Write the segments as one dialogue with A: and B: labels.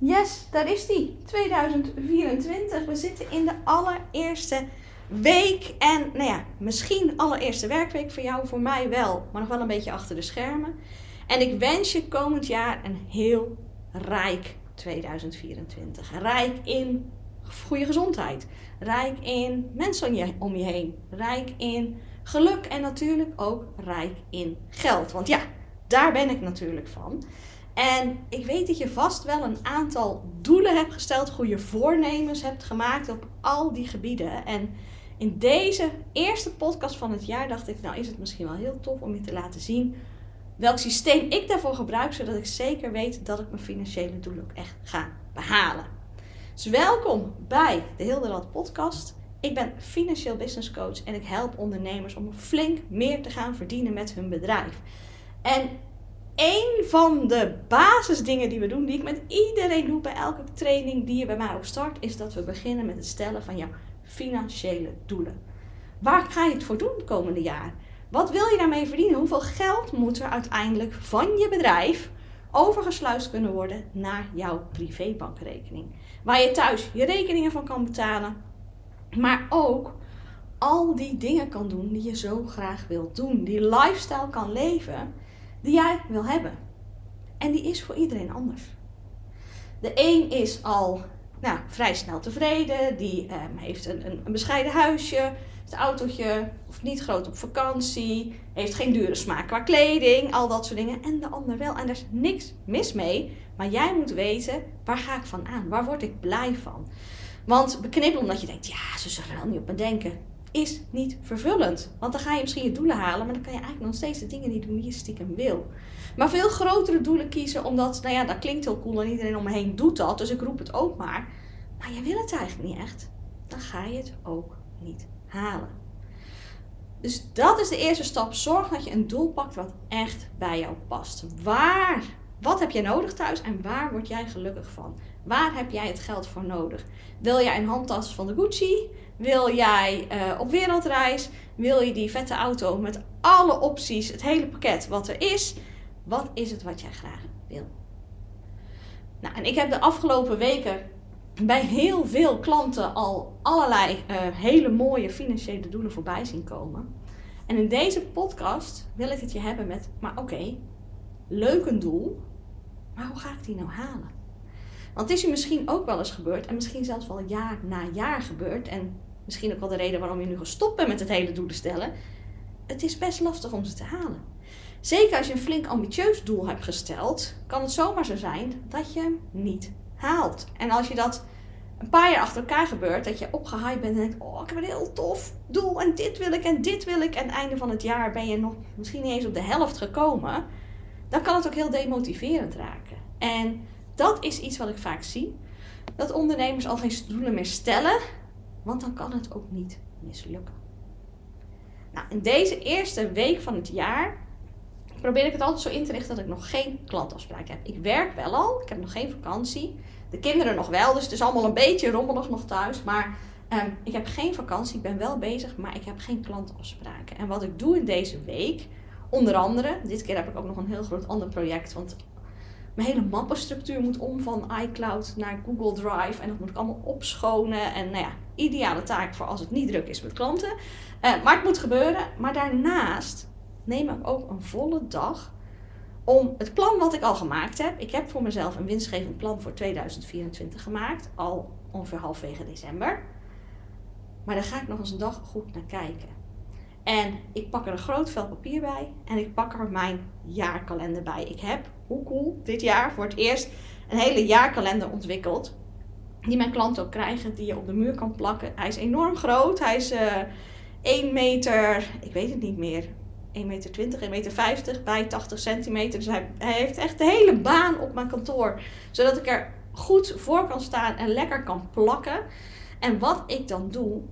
A: Yes, daar is die. 2024. We zitten in de allereerste week. En nou ja, misschien allereerste werkweek voor jou, voor mij wel. Maar nog wel een beetje achter de schermen. En ik wens je komend jaar een heel rijk 2024. Rijk in goede gezondheid. Rijk in mensen om je heen. Rijk in geluk en natuurlijk ook rijk in geld. Want ja, daar ben ik natuurlijk van. En ik weet dat je vast wel een aantal doelen hebt gesteld, goede voornemens hebt gemaakt op al die gebieden. En in deze eerste podcast van het jaar dacht ik, nou is het misschien wel heel tof om je te laten zien welk systeem ik daarvoor gebruik, zodat ik zeker weet dat ik mijn financiële doelen ook echt ga behalen. Dus welkom bij de Hilderland podcast. Ik ben financieel business coach en ik help ondernemers om flink meer te gaan verdienen met hun bedrijf. En een van de basisdingen die we doen, die ik met iedereen doe bij elke training die je bij mij ook start, is dat we beginnen met het stellen van jouw financiële doelen. Waar ga je het voor doen komende jaar? Wat wil je daarmee verdienen? Hoeveel geld moet er uiteindelijk van je bedrijf overgesluist kunnen worden naar jouw privébankrekening? Waar je thuis je rekeningen van kan betalen, maar ook al die dingen kan doen die je zo graag wilt doen. Die lifestyle kan leven die jij wil hebben. En die is voor iedereen anders. De een is al nou, vrij snel tevreden, die ehm, heeft een, een, een, bescheiden huisje, het autootje, of niet groot op vakantie, heeft geen dure smaak qua kleding, al dat soort dingen. En de ander wel. En daar is niks mis mee, maar jij moet weten, waar ga ik van aan? Waar word ik blij van? Want beknippen omdat je denkt, ja, ze zullen er wel niet op me denken is niet vervullend. Want dan ga je misschien je doelen halen, maar dan kan je eigenlijk nog steeds de dingen niet doen die je stiekem wil. Maar veel grotere doelen kiezen, omdat, nou ja, dat klinkt heel cool en iedereen om me heen doet dat, dus ik roep het ook maar. Maar je wil het eigenlijk niet echt. Dan ga je het ook niet halen. Dus dat is de eerste stap. Zorg dat je een doel pakt wat echt bij jou past. Waar, wat heb je nodig thuis en waar word jij gelukkig van? Waar heb jij het geld voor nodig? Wil jij een handtas van de Gucci? Wil jij uh, op wereldreis? Wil je die vette auto met alle opties, het hele pakket wat er is? Wat is het wat jij graag wil? Nou, en ik heb de afgelopen weken bij heel veel klanten al allerlei uh, hele mooie financiële doelen voorbij zien komen. En in deze podcast wil ik het je hebben met, maar oké, leuk een doel, maar hoe ga ik die nou halen? Want is je misschien ook wel eens gebeurd en misschien zelfs wel jaar na jaar gebeurd. En misschien ook wel de reden waarom je nu gestopt bent met het hele doelen stellen. Het is best lastig om ze te halen. Zeker als je een flink ambitieus doel hebt gesteld, kan het zomaar zo zijn dat je hem niet haalt. En als je dat een paar jaar achter elkaar gebeurt, dat je opgehyped bent en denkt: Oh, ik heb een heel tof doel en dit wil ik en dit wil ik. En einde van het jaar ben je nog misschien niet eens op de helft gekomen. Dan kan het ook heel demotiverend raken. En dat is iets wat ik vaak zie. Dat ondernemers al geen doelen meer stellen, want dan kan het ook niet mislukken. Nou, in deze eerste week van het jaar probeer ik het altijd zo in te richten dat ik nog geen klantafspraak heb. Ik werk wel al, ik heb nog geen vakantie. De kinderen nog wel, dus het is allemaal een beetje rommelig nog thuis. Maar um, ik heb geen vakantie, ik ben wel bezig, maar ik heb geen klantafspraken. En wat ik doe in deze week, onder andere, dit keer heb ik ook nog een heel groot ander project. Want mijn hele mappenstructuur moet om van iCloud naar Google Drive. En dat moet ik allemaal opschonen. En nou ja, ideale taak voor als het niet druk is met klanten. Uh, maar het moet gebeuren. Maar daarnaast neem ik ook een volle dag om het plan wat ik al gemaakt heb. Ik heb voor mezelf een winstgevend plan voor 2024 gemaakt. Al ongeveer halfwege december. Maar daar ga ik nog eens een dag goed naar kijken. En ik pak er een groot vel papier bij en ik pak er mijn jaarkalender bij. Ik heb, hoe cool, dit jaar voor het eerst een hele jaarkalender ontwikkeld. Die mijn klanten ook krijgen, die je op de muur kan plakken. Hij is enorm groot. Hij is uh, eh, 1 meter, ik weet het niet meer, 1 meter 20, 1 meter 50 bij 80 centimeter. Dus hij, hij heeft echt de hele baan op mijn kantoor. Zodat ik er goed voor kan staan en lekker kan plakken. En wat ik dan doe,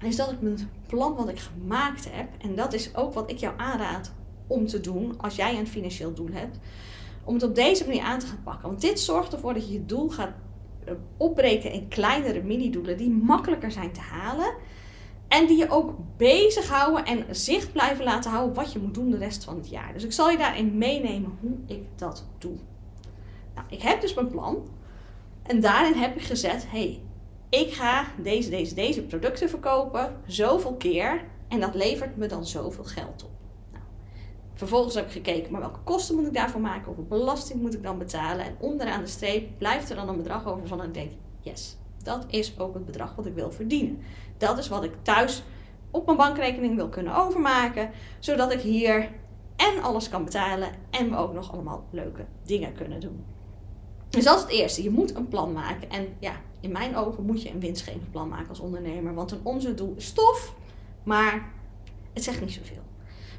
A: is dat ik mijn plan wat ik gemaakt heb, en dat is ook wat ik jou aanraad om te doen als jij een financieel doel hebt, om het op deze manier aan te gaan pakken. Want dit zorgt ervoor dat je je doel gaat eh, opbreken in kleinere mini-doelen die makkelijker zijn te halen. En die je ook bezighouden en zicht blijven laten houden wat je moet doen de rest van het jaar. Dus ik zal je daarin meenemen hoe ik dat doe. Nou, ik heb dus mijn plan. En daarin heb ik gezet, hey, ik ga deze, deze, deze producten verkopen, zoveel keer. En dat levert me dan zoveel geld op. Nou, vervolgens heb ik gekeken, maar welke kosten moet ik daarvoor maken? Hoeveel belasting moet ik dan betalen? En onderaan de streep blijft er dan een bedrag over van en ik denk, yes, dat is ook het bedrag wat ik wil verdienen. Dat is wat ik thuis op mijn bankrekening wil kunnen overmaken, zodat ik hier en alles kan betalen en we ook nog allemaal leuke dingen kunnen doen. Dus dat is het eerste. Je moet een plan maken. En ja, in mijn ogen moet je een winstgevend plan maken als ondernemer. Want een omzetdoel is stof, maar het zegt niet zoveel.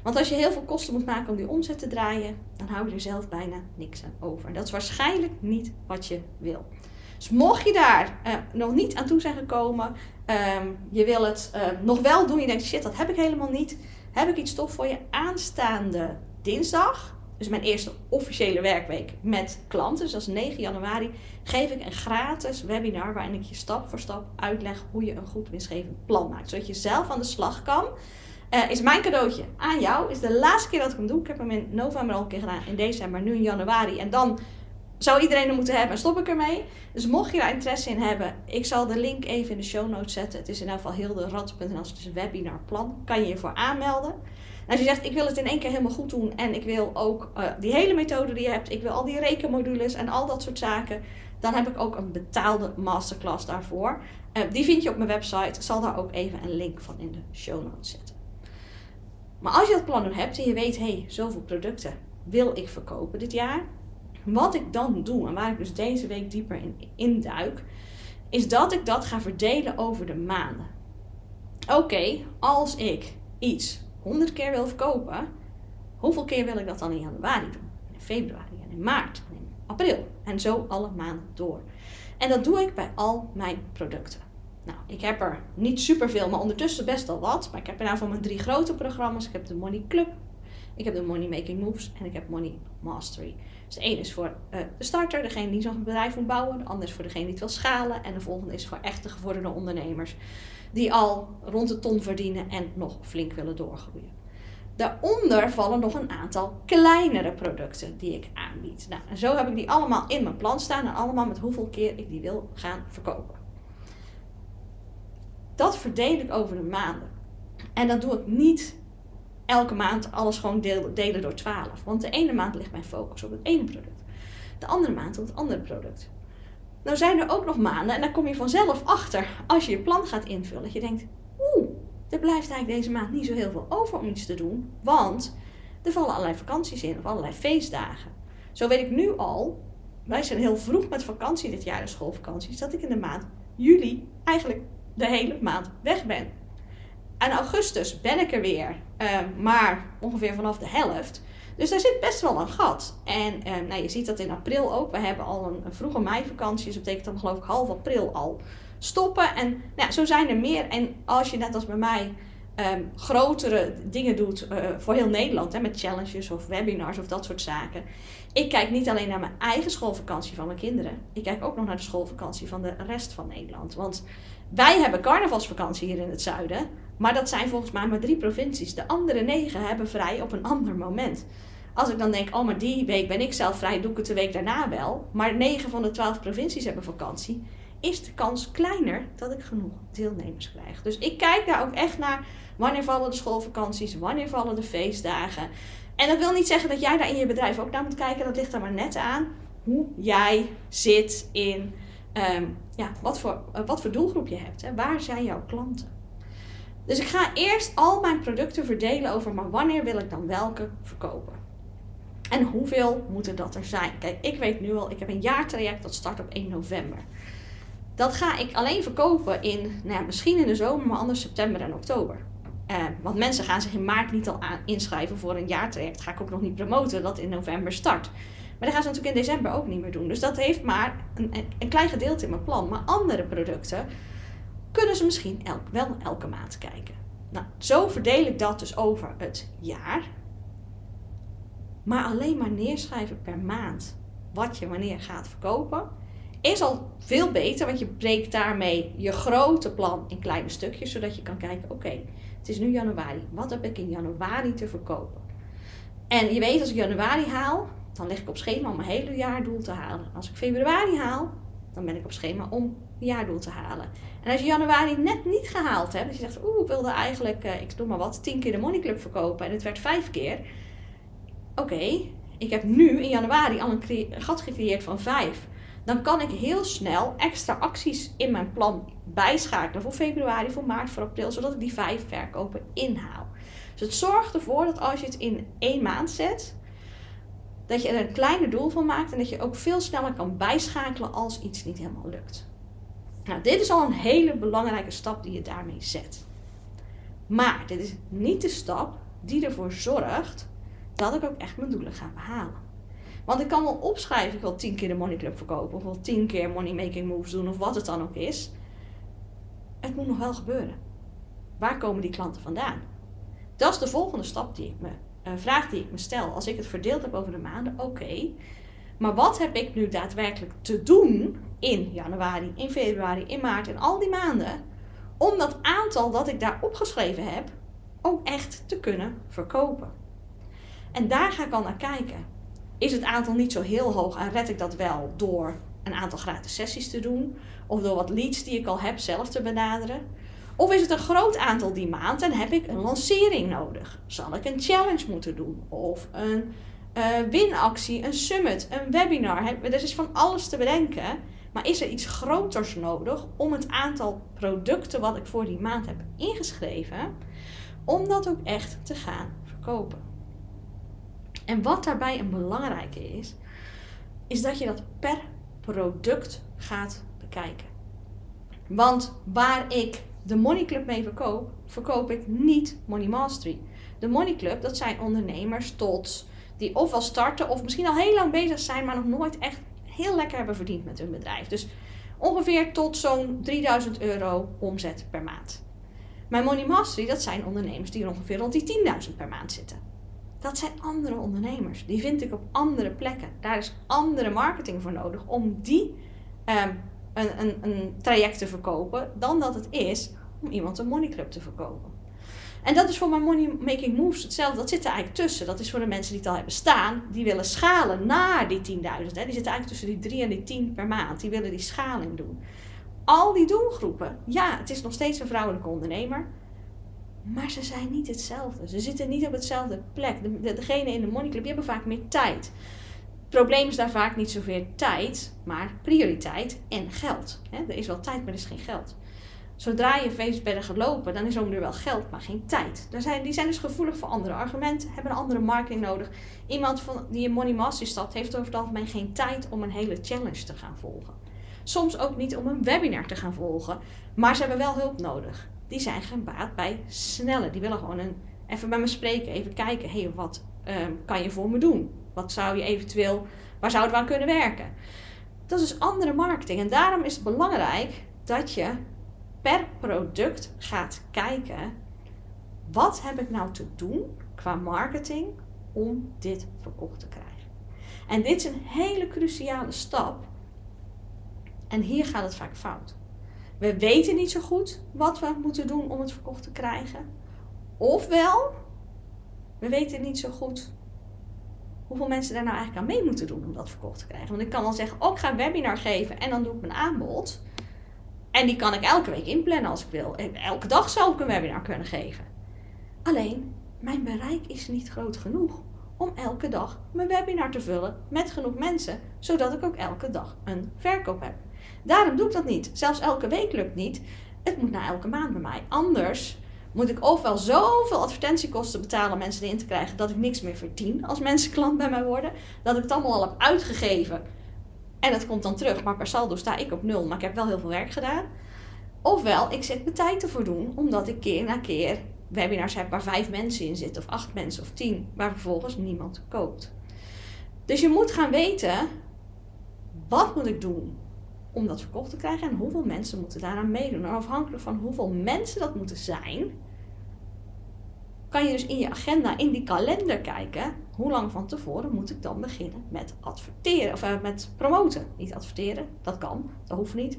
A: Want als je heel veel kosten moet maken om die omzet te draaien, dan hou je er zelf bijna niks aan over. En dat is waarschijnlijk niet wat je wil. Dus mocht je daar uh, nog niet aan toe zijn gekomen, um, je wil het uh, nog wel doen, je denkt shit, dat heb ik helemaal niet, heb ik iets tof voor je aanstaande dinsdag. Dus mijn eerste officiële werkweek met klanten, dus dat is 9 januari, geef ik een gratis webinar waarin ik je stap voor stap uitleg hoe je een goed winstgevend plan maakt. Zodat je zelf aan de slag kan. Uh, is mijn cadeautje aan jou. Is de laatste keer dat ik hem doe. Ik heb hem in november al een keer gedaan, in december, nu in januari. En dan zou iedereen er moeten hebben en stop ik ermee. Dus mocht je daar interesse in hebben, ik zal de link even in de show notes zetten. Het is in ieder geval heel de rad.nl, dus een webinarplan. Kan je je voor aanmelden. En als je zegt, ik wil het in één keer helemaal goed doen en ik wil ook uh, die hele methode die je hebt, ik wil al die rekenmodules en al dat soort zaken, dan heb ik ook een betaalde masterclass daarvoor. Uh, die vind je op mijn website. Ik zal daar ook even een link van in de show notes zetten. Maar als je dat plan nu hebt en je weet, hé, hey, zoveel producten wil ik verkopen dit jaar, wat ik dan doe en waar ik dus deze week dieper in induik, is dat ik dat ga verdelen over de maanden. Oké, als ik iets 100 keer wil verkopen, hoeveel keer wil ik dat dan in januari doen? In februari en in maart en in april. En zo alle maanden door. En dat doe ik bij al mijn producten. Nou, ik heb er niet superveel, maar ondertussen best wel wat. Maar ik heb in ieder geval mijn drie grote programma's. Ik heb de Money Club, ik heb de Money Making Moves en ik heb Money Mastery. Dus de ene is voor uh, de starter, degene die zo'n bedrijf moet bouwen. De andere is voor degene die het wil schalen. En de volgende is voor echte gevorderde ondernemers. Die al rond de ton verdienen en nog flink willen doorgroeien. Daaronder vallen nog een aantal kleinere producten die ik aanbied. Nou, en zo heb ik die allemaal in mijn plan staan en allemaal met hoeveel keer ik die wil gaan verkopen. Dat verdeel ik over de maanden. En dat doe ik niet elke maand alles gewoon delen door 12. Want de ene maand ligt mijn focus op het ene product. De andere maand op het andere product. Nou zijn er ook nog maanden, en daar kom je vanzelf achter als je je plan gaat invullen. Dat je denkt, oeh, er blijft eigenlijk deze maand niet zo heel veel over om iets te doen. Want er vallen allerlei vakanties in of allerlei feestdagen. Zo weet ik nu al, wij zijn heel vroeg met vakantie dit jaar, de schoolvakanties, dat ik in de maand juli eigenlijk de hele maand weg ben. En augustus ben ik er weer, uh, maar ongeveer vanaf de helft. Dus daar zit best wel een gat. En uh, nou, je ziet dat in april ook. We hebben al een, een vroege meivakantie. Dus dat betekent dan geloof ik half april al stoppen. En nou, zo zijn er meer. En als je net als bij mij um, grotere dingen doet uh, voor heel Nederland. Hè, met challenges of webinars of dat soort zaken. Ik kijk niet alleen naar mijn eigen schoolvakantie van mijn kinderen. Ik kijk ook nog naar de schoolvakantie van de rest van Nederland. Want wij hebben carnavalsvakantie hier in het zuiden. Maar dat zijn volgens mij maar drie provincies. De andere negen hebben vrij op een ander moment. Als ik dan denk, oh, maar die week ben ik zelf vrij, doe ik het de week daarna wel. Maar negen van de twaalf provincies hebben vakantie. Is de kans kleiner dat ik genoeg deelnemers krijg. Dus ik kijk daar ook echt naar wanneer vallen de schoolvakanties, wanneer vallen de feestdagen. En dat wil niet zeggen dat jij daar in je bedrijf ook naar moet kijken. Dat ligt er maar net aan hoe jij zit in um, ja, wat, voor, wat voor doelgroep je hebt. Hè? Waar zijn jouw klanten? Dus ik ga eerst al mijn producten verdelen over, maar wanneer wil ik dan welke verkopen? En hoeveel moeten dat er zijn? Kijk, ik weet nu al, ik heb een jaartraject dat start op 1 november. Dat ga ik alleen verkopen in, nou misschien in de zomer, maar anders september en oktober. Eh, want mensen gaan zich in maart niet al aan inschrijven voor een jaartraject. Ga ik ook nog niet promoten dat in november start. Maar dat gaan ze natuurlijk in december ook niet meer doen. Dus dat heeft maar een, een klein gedeelte in mijn plan. Maar andere producten, kunnen ze misschien elk, wel elke maand kijken. Nou, zo verdeel ik dat dus over het jaar. Maar alleen maar neerschrijven per maand wat je wanneer gaat verkopen, is al veel beter, want je breekt daarmee je grote plan in kleine stukjes, zodat je kan kijken: oké, het is nu januari, wat heb ik in januari te verkopen? En je weet, als ik januari haal, dan leg ik op schema om mijn hele jaardoel te halen. Als ik februari haal, dan ben ik op schema om jaardoel te halen. En als je januari net niet gehaald hebt, dus je zegt, oeh, ik wilde eigenlijk, uh, ik doe maar wat, 10 keer de Money Club verkopen en het werd 5 keer. Oké, ik heb nu in januari al een gat gecreëerd van 5. Dan kan ik heel snel extra acties in mijn plan bijschakelen voor februari, voor maart, voor april, zodat ik die 5 verkopen inhaal. Dus het zorgt ervoor dat als je het in één maand zet, dat je er een kleiner doel van maakt en dat je ook veel sneller kan bijschakelen als iets niet helemaal lukt. Nou, dit is al een hele belangrijke stap die je daarmee zet. Maar dit is niet de stap die ervoor zorgt dat ik ook echt mijn doelen ga behalen. Want ik kan wel opschrijven, ik wil 10 keer de Money Club verkopen, of wil 10 keer Money Making Moves doen, of wat het dan ook is. Het moet nog wel gebeuren. Waar komen die klanten vandaan? Dat is de volgende stap die ik me een vraag die ik me stel. Als ik het verdeeld heb over de maanden, oké. Maar wat heb ik nu daadwerkelijk te doen in januari, in februari, in maart en al die maanden om dat aantal dat ik daar opgeschreven heb ook echt te kunnen verkopen? En daar ga ik al naar kijken. Is het aantal niet zo heel hoog en red ik dat wel door een aantal gratis sessies te doen of door wat leads die ik al heb zelf te benaderen? Of is het een groot aantal die maand en heb ik een lancering nodig? Zal ik een challenge moeten doen? Of een uh, winactie, een summit, een webinar? Er is van alles te bedenken. Maar is er iets groters nodig om het aantal producten wat ik voor die maand heb ingeschreven, om dat ook echt te gaan verkopen? En wat daarbij een belangrijke is, is dat je dat per product gaat bekijken. Want waar ik de Money Club mee verkoop, verkoop ik niet Money Mastery. De Money Club, dat zijn ondernemers tot die ofwel starten of misschien al heel lang bezig zijn, maar nog nooit echt heel lekker hebben verdiend met hun bedrijf. Dus ongeveer tot zo'n 3000 euro omzet per maand. Mijn Money Mastery, dat zijn ondernemers die ongeveer rond die 10.000 per maand zitten. Dat zijn andere ondernemers. Die vind ik op andere plekken. Daar is andere marketing voor nodig om die um, een, een, een traject te verkopen, dan dat het is om iemand een money club te verkopen. En dat is voor mijn money making moves hetzelfde. Dat zit er eigenlijk tussen. Dat is voor de mensen die het al hebben staan. Die willen schalen naar die 10.000. Die zitten eigenlijk tussen die 3 en die 10 per maand. Die willen die schaling doen. Al die doelgroepen. Ja, het is nog steeds een vrouwelijke ondernemer. Maar ze zijn niet hetzelfde. Ze zitten niet op hetzelfde plek. De, degene in de money club die hebben vaak meer tijd. Het probleem is daar vaak niet zoveel tijd, maar prioriteit en geld. er is wel tijd, maar er is geen geld. Zodra je feest bent gelopen, dan is er wel geld, maar geen tijd. zijn, die zijn dus gevoelig voor andere argumenten, hebben een andere marketing nodig. Iemand van, die een Money Master stapt, heeft over het algemeen geen tijd om een hele challenge te gaan volgen. Soms ook niet om een webinar te gaan volgen, maar ze hebben wel hulp nodig. Die zijn gebaat bij sneller. Die willen gewoon een, even bij me spreken, even kijken, hé, hey, wat um, kan je voor me doen? Wat zou je eventueel, waar zouden we aan kunnen werken? Dat is andere marketing. En daarom is het belangrijk dat je per product gaat kijken: wat heb ik nou te doen qua marketing om dit verkocht te krijgen? En dit is een hele cruciale stap. En hier gaat het vaak fout. We weten niet zo goed wat we moeten doen om het verkocht te krijgen. Ofwel, we weten niet zo goed hoeveel mensen daar nou eigenlijk aan mee moeten doen om dat verkocht te krijgen. Want ik kan dan zeggen, oh, ik ga een webinar geven en dan doe ik mijn aanbod. En die kan ik elke week inplannen als ik wil. Elke dag zou ik een webinar kunnen geven. Alleen, mijn bereik is niet groot genoeg om elke dag mijn webinar te vullen met genoeg mensen, zodat ik ook elke dag een verkoop heb. Daarom doe ik dat niet. Zelfs elke week lukt niet. Het moet na elke maand bij mij. Anders moet ik ofwel zoveel advertentiekosten betalen om mensen erin te krijgen dat ik niks meer verdien als mensen klant bij mij worden, dat ik het allemaal al heb uitgegeven en het komt dan terug, maar per saldo sta ik op nul, maar ik heb wel heel veel werk gedaan. Ofwel, ik zet mijn tijd ervoor doen, omdat ik keer na keer webinars heb waar vijf mensen in zitten, of acht mensen of tien, waar vervolgens niemand koopt. Dus je moet gaan weten, wat moet ik doen om dat verkocht te krijgen en hoeveel mensen moeten daaraan meedoen. En afhankelijk van hoeveel mensen dat moeten zijn, kan je dus in je agenda, in die kalender kijken, hoe lang van tevoren moet ik dan beginnen met adverteren, of uh, met promoten. Niet adverteren, dat kan, dat hoeft niet,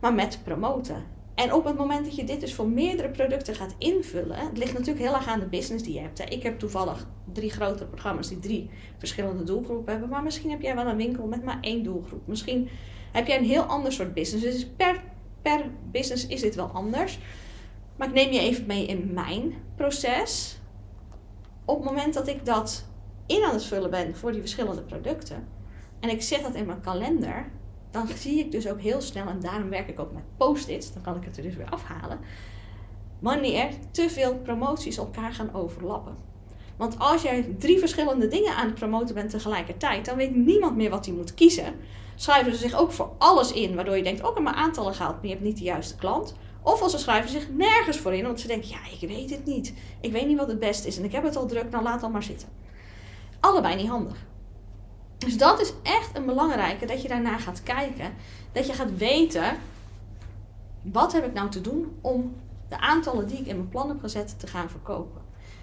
A: maar met promoten. En op het moment dat je dit dus voor meerdere producten gaat invullen, het ligt natuurlijk heel erg aan de business die je hebt. Ik heb toevallig drie grotere programma's die drie verschillende doelgroepen hebben, maar misschien heb jij wel een winkel met maar één doelgroep. Misschien heb jij een heel ander soort business. Dus per, per business is dit wel anders. Maar ik neem je even mee in mijn proces. Op het moment dat ik dat in aan het vullen ben voor die verschillende producten. En ik zet dat in mijn kalender. Dan zie ik dus ook heel snel, en daarom werk ik ook met post-its. Dan kan ik het er dus weer afhalen. Wanneer te veel promoties elkaar gaan overlappen. Want als jij drie verschillende dingen aan het promoten bent tegelijkertijd, dan weet niemand meer wat hij moet kiezen. Schrijven ze zich ook voor alles in, waardoor je denkt, ook mijn aantallen gehaald, maar je hebt niet de juiste klant. Of als ze schrijven zich nergens voor in, want ze denken, ja, ik weet het niet. Ik weet niet wat het beste is en ik heb het al druk, nou laat dan maar zitten. Allebei niet handig. Dus dat is echt een belangrijke, dat je daarna gaat kijken. Dat je gaat weten, wat heb ik nou te doen om de aantallen die ik in mijn plan heb gezet te gaan verkopen.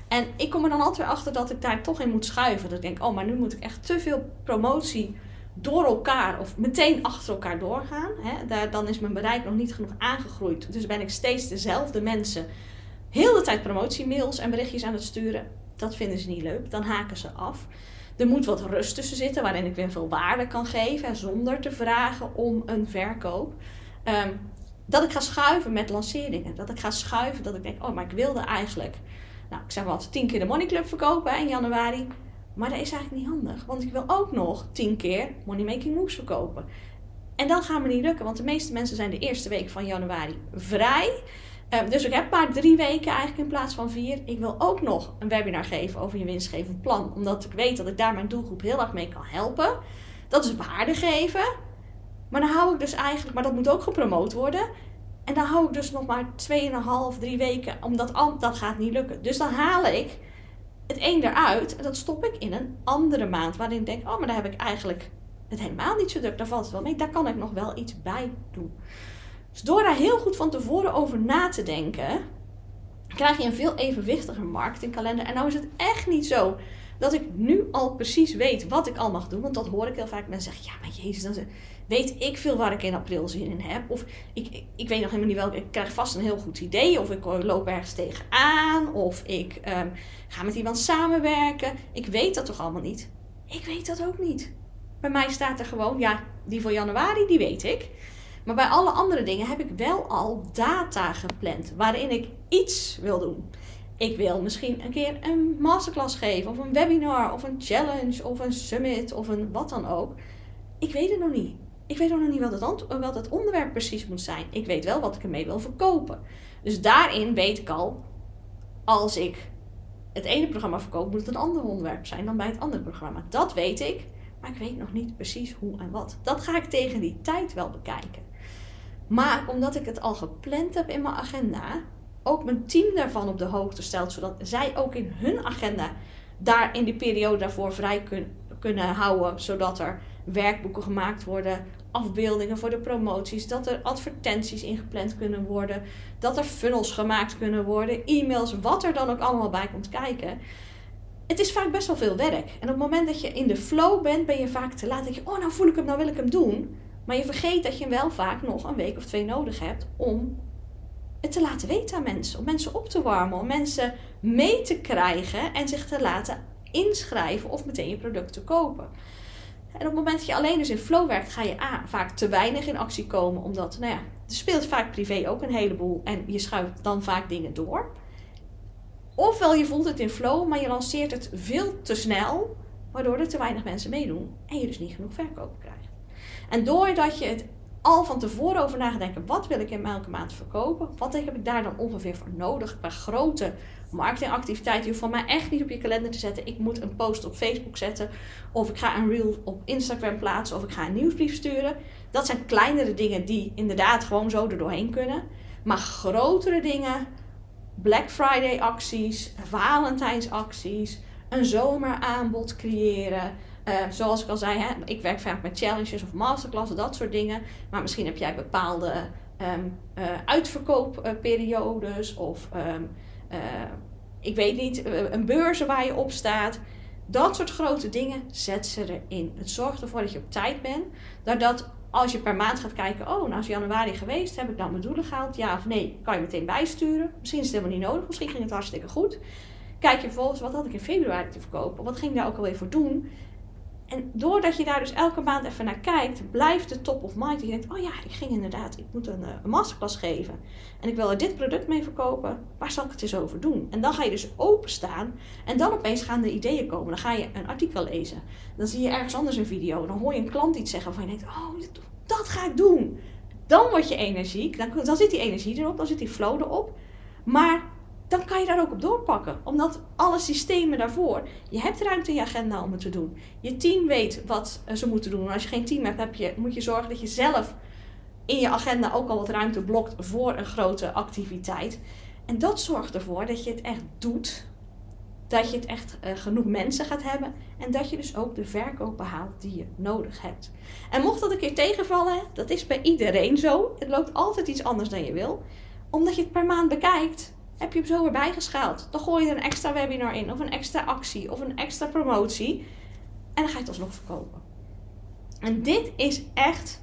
A: En ik kom er dan altijd achter dat ik daar toch in moet schuiven. Dat ik denk, oh, maar nu moet ik echt te veel promotie door elkaar of meteen achter elkaar doorgaan. Hè? Daar, dan is mijn bereik nog niet genoeg aangegroeid. Dus ben ik steeds dezelfde mensen heel de tijd promotiemails en berichtjes aan het sturen. Dat vinden ze niet leuk. Dan haken ze af. Er moet wat rust tussen zitten waarin ik weer veel waarde kan geven zonder te vragen om een verkoop. Ehm, dat ik ga schuiven met lanceringen. Dat ik ga schuiven dat ik denk, oh, maar ik wilde eigenlijk, nou, ik zeg wat, tien keer de Money Club verkopen in januari. Maar dat is eigenlijk niet handig, want ik wil ook nog tien keer Money Making Moves verkopen. En dat gaat me niet lukken, want de meeste mensen zijn de eerste week van januari vrij. Ehm, dus ik heb maar drie weken eigenlijk in plaats van vier. Ik wil ook nog een webinar geven over je winstgevend plan. Omdat ik weet dat ik daar mijn doelgroep heel erg mee kan helpen. Dat is waarde geven. Maar dan hou ik dus eigenlijk, maar dat moet ook gepromoot worden. En dan hou ik dus nog maar 2,5, 3 weken, omdat dat gaat niet lukken. Dus dan haal ik het een eruit en dat stop ik in een andere maand. Waarin ik denk, oh, maar daar heb ik eigenlijk het helemaal niet zo druk. Daar valt het wel mee. Daar kan ik nog wel iets bij doen. Dus door daar heel goed van tevoren over na te denken, krijg je een veel evenwichtiger marketingkalender. En nou is het echt niet zo dat ik nu al precies weet wat ik al mag doen. Want dat hoor ik heel vaak. Mensen zeggen, ja, maar jezus, dan weet ik veel waar ik in april zin in heb. Of ik, ik weet nog helemaal niet welke. Ik krijg vast een heel goed idee. Of ik loop ergens tegenaan. Of ik ehm, ga met iemand samenwerken. Ik weet dat toch allemaal niet? Ik weet dat ook niet. Bij mij staat er gewoon, ja, die voor januari, die weet ik. Maar bij alle andere dingen heb ik wel al data gepland waarin ik iets wil doen. Ik wil misschien een keer een masterclass geven, of een webinar, of een challenge, of een summit, of een wat dan ook. Ik weet het nog niet. Ik weet nog niet wat het, wat het onderwerp precies moet zijn. Ik weet wel wat ik ermee wil verkopen. Dus daarin weet ik al, als ik het ene programma verkoop, moet het een ander onderwerp zijn dan bij het andere programma. Dat weet ik, maar ik weet nog niet precies hoe en wat. Dat ga ik tegen die tijd wel bekijken. Maar omdat ik het al gepland heb in mijn agenda, ook mijn team daarvan op de hoogte stelt, zodat zij ook in hun agenda daar in die periode daarvoor vrij kun, kunnen houden, zodat er werkboeken gemaakt worden, afbeeldingen voor de promoties, dat er advertenties ingepland kunnen worden, dat er funnels gemaakt kunnen worden, e-mails, wat er dan ook allemaal bij komt kijken. Het is vaak best wel veel werk. En op het moment dat je in de flow bent, ben je vaak te laat. Dat je, oh, nou voel ik hem, nou wil ik hem doen. Maar je vergeet dat je wel vaak nog een week of twee nodig hebt om het te laten weten aan mensen. Om mensen op te warmen, om mensen mee te krijgen en zich te laten inschrijven of meteen je product te kopen. En op het moment dat je alleen dus in flow werkt, ga je A, vaak te weinig in actie komen. Omdat, nou ja, er speelt vaak privé ook een heleboel en je schuift dan vaak dingen door. Ofwel je voelt het in flow, maar je lanceert het veel te snel, waardoor er te weinig mensen meedoen en je dus niet genoeg verkopen krijgt. En doordat je het al van tevoren over na denken, wat wil ik in elke maand verkopen? Wat heb ik daar dan ongeveer voor nodig qua grote marketingactiviteiten? Je hoeft van mij echt niet op je kalender te zetten. Ik moet een post op Facebook zetten. Of ik ga een reel op Instagram plaatsen. Of ik ga een nieuwsbrief sturen. Dat zijn kleinere dingen die inderdaad gewoon zo er doorheen kunnen. Maar grotere dingen, Black Friday acties, Valentijnsacties, een zomeraanbod creëren uh, zoals ik al zei, hè, ik werk vaak met challenges of masterclasses, dat soort dingen. Maar misschien heb jij bepaalde um, uh, uitverkoopperiodes of um, uh, ik weet niet, een beurs waar je op staat. Dat soort grote dingen, zet ze erin. Het zorgt ervoor dat je op tijd bent. Dat als je per maand gaat kijken, oh, nou is januari geweest, heb ik dan mijn doelen gehaald? Ja of nee? Kan je meteen bijsturen. Misschien is het helemaal niet nodig, misschien ging het hartstikke goed. Kijk je vervolgens, wat had ik in februari te verkopen? Wat ging daar ook alweer voor doen? En doordat je daar dus elke maand even naar kijkt, blijft het top of mind. Je denkt, oh ja, ik ging inderdaad, ik moet een, een masterclass geven. En ik wil er dit product mee verkopen. Waar zal ik het eens over doen? En dan ga je dus openstaan. En dan opeens gaan de ideeën komen. Dan ga je een artikel lezen. Dan zie je ergens anders een video. Dan hoor je een klant iets zeggen van je denkt, oh, dat ga ik doen. Dan word je energiek. Dan zit die energie erop. Dan zit die flow erop. Maar dan kan je daar ook op doorpakken. Omdat alle systemen daarvoor, je hebt ruimte in je agenda om het te doen. Je team weet wat ze moeten doen. En als je geen team hebt, heb moet je zorgen dat je zelf in je agenda ook al wat ruimte blokt voor een grote activiteit. En dat zorgt ervoor dat je het echt doet. Dat je het echt uh, genoeg mensen gaat hebben. En dat je dus ook de verkoop behaalt die je nodig hebt. En mocht dat een keer tegenvallen, dat is bij iedereen zo. Het loopt altijd iets anders dan je wil. Omdat je het per maand bekijkt heb je hem zo weer bijgeschaald. Dan gooi je er een extra webinar in, of een extra actie, of een extra promotie. En dan ga je het alsnog verkopen. En dit is echt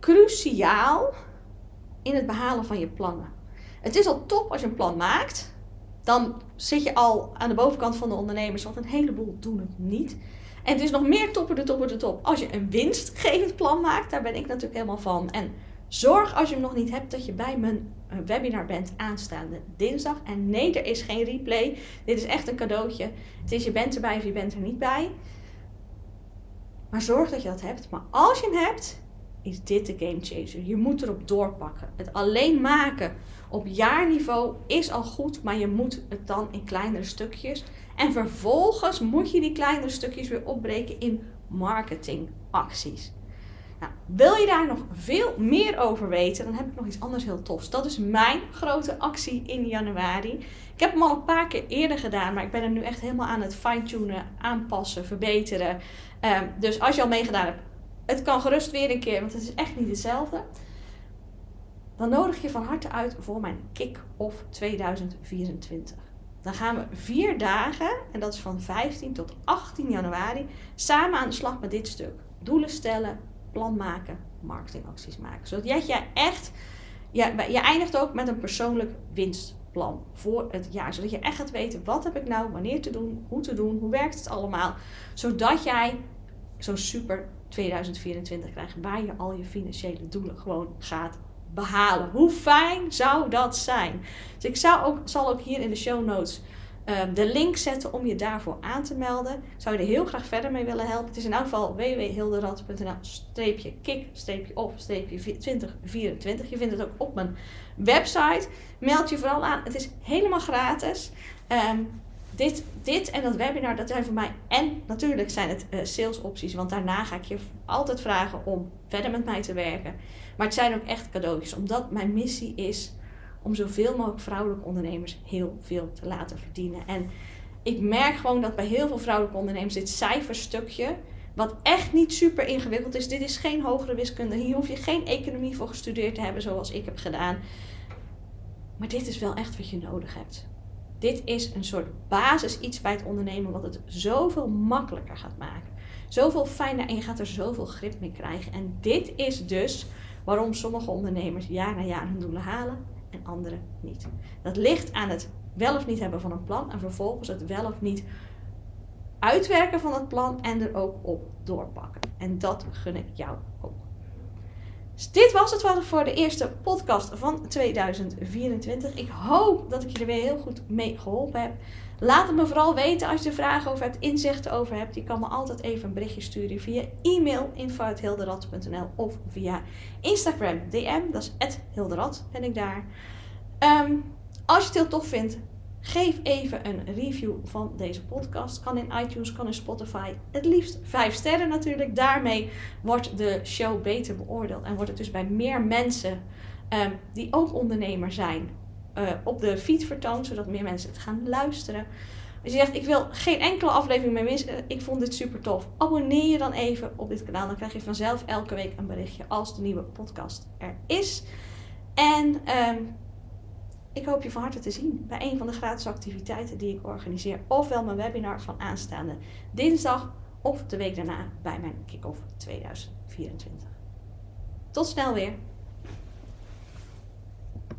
A: cruciaal in het behalen van je plannen. Het is al top als je een plan maakt. Dan zit je al aan de bovenkant van de ondernemers, want een heleboel doen het niet. En het is nog meer topper de topper de top als je een winstgevend plan maakt. Daar ben ik natuurlijk helemaal van. En zorg als je hem nog niet hebt dat je bij mijn webinar bent aanstaande dinsdag. En nee, er is geen replay. Dit is echt een cadeautje. Het is je bent erbij of je bent er niet bij. Maar zorg dat je dat hebt. Maar als je hem hebt, is dit de game changer. Je moet erop doorpakken. Het alleen maken op jaarniveau is al goed, maar je moet het dan in kleinere stukjes. En vervolgens moet je die kleinere stukjes weer opbreken in marketingacties. Nou, wil je daar nog veel meer over weten, dan heb ik nog iets anders heel tofs. Dat is mijn grote actie in januari. Ik heb hem al een paar keer eerder gedaan, maar ik ben er nu echt helemaal aan het fine-tunen, aanpassen, verbeteren. Um, dus als je al meegedaan hebt, het kan gerust weer een keer, want het is echt niet hetzelfde. Dan nodig je van harte uit voor mijn Kick-Off 2024. Dan gaan we vier dagen, en dat is van 15 tot 18 januari, samen aan de slag met dit stuk. Doelen stellen, plan maken, marketingacties maken. Zodat jij echt, je, je eindigt ook met een persoonlijk winstplan voor het jaar. Zodat je echt gaat weten, wat heb ik nou, wanneer te doen, hoe te doen, hoe werkt het allemaal. Zodat jij zo'n super 2024 krijgt, waar je al je financiële doelen gewoon gaat behalen. Hoe fijn zou dat zijn? Dus ik zou ook, zal ook hier in de show notes de link zetten om je daarvoor aan te melden. Zou je er heel graag verder mee willen helpen? Het is in elk geval www.hilderad.nl-kick-off-2024. Je vindt het ook op mijn website. Meld je vooral aan. Het is helemaal gratis. Um, dit, dit en dat webinar, dat zijn voor mij. En natuurlijk zijn het uh, salesopties. Want daarna ga ik je altijd vragen om verder met mij te werken. Maar het zijn ook echt cadeautjes. Omdat mijn missie is om zoveel mogelijk vrouwelijke ondernemers heel veel te laten verdienen. En ik merk gewoon dat bij heel veel vrouwelijke ondernemers dit cijferstukje, wat echt niet super ingewikkeld is, dit is geen hogere wiskunde, hier hoef je geen economie voor gestudeerd te hebben zoals ik heb gedaan. Maar dit is wel echt wat je nodig hebt. Dit is een soort basis iets bij het ondernemen wat het zoveel makkelijker gaat maken. Zoveel fijner en je gaat er zoveel grip mee krijgen. En dit is dus waarom sommige ondernemers jaar na jaar hun doelen halen en anderen niet. Dat ligt aan het wel of niet hebben van een plan en vervolgens het wel of niet uitwerken van het plan en er ook op doorpakken. En dat gun ik jou ook. Dus dit was het voor de eerste podcast van 2024. Ik hoop dat ik je er weer heel goed mee geholpen heb. Laat het me vooral weten als je vragen over hebt, inzichten over hebt. Je kan me altijd even een berichtje sturen via e-mail info.hilderad.nl of via Instagram DM. Dat is @hilderad ben ik daar. Ehm, als je het heel tof vindt, geef even een review van deze podcast. Kan in iTunes, kan in Spotify. Het liefst 5 sterren natuurlijk. Daarmee wordt de show beter beoordeeld en wordt het dus bij meer mensen um, die ook ondernemer zijn uh, op de feed vertoond, zodat meer mensen het gaan luisteren. Als je zegt, ik wil geen enkele aflevering meer missen, ik vond dit super tof. Abonneer je dan even op dit kanaal, dan krijg je vanzelf elke week een berichtje als de nieuwe podcast er is. En um, ik hoop je van harte te zien bij een van de gratis activiteiten die ik organiseer. Ofwel mijn webinar van aanstaande dinsdag of de week daarna bij mijn kick-off 2024. Tot snel weer!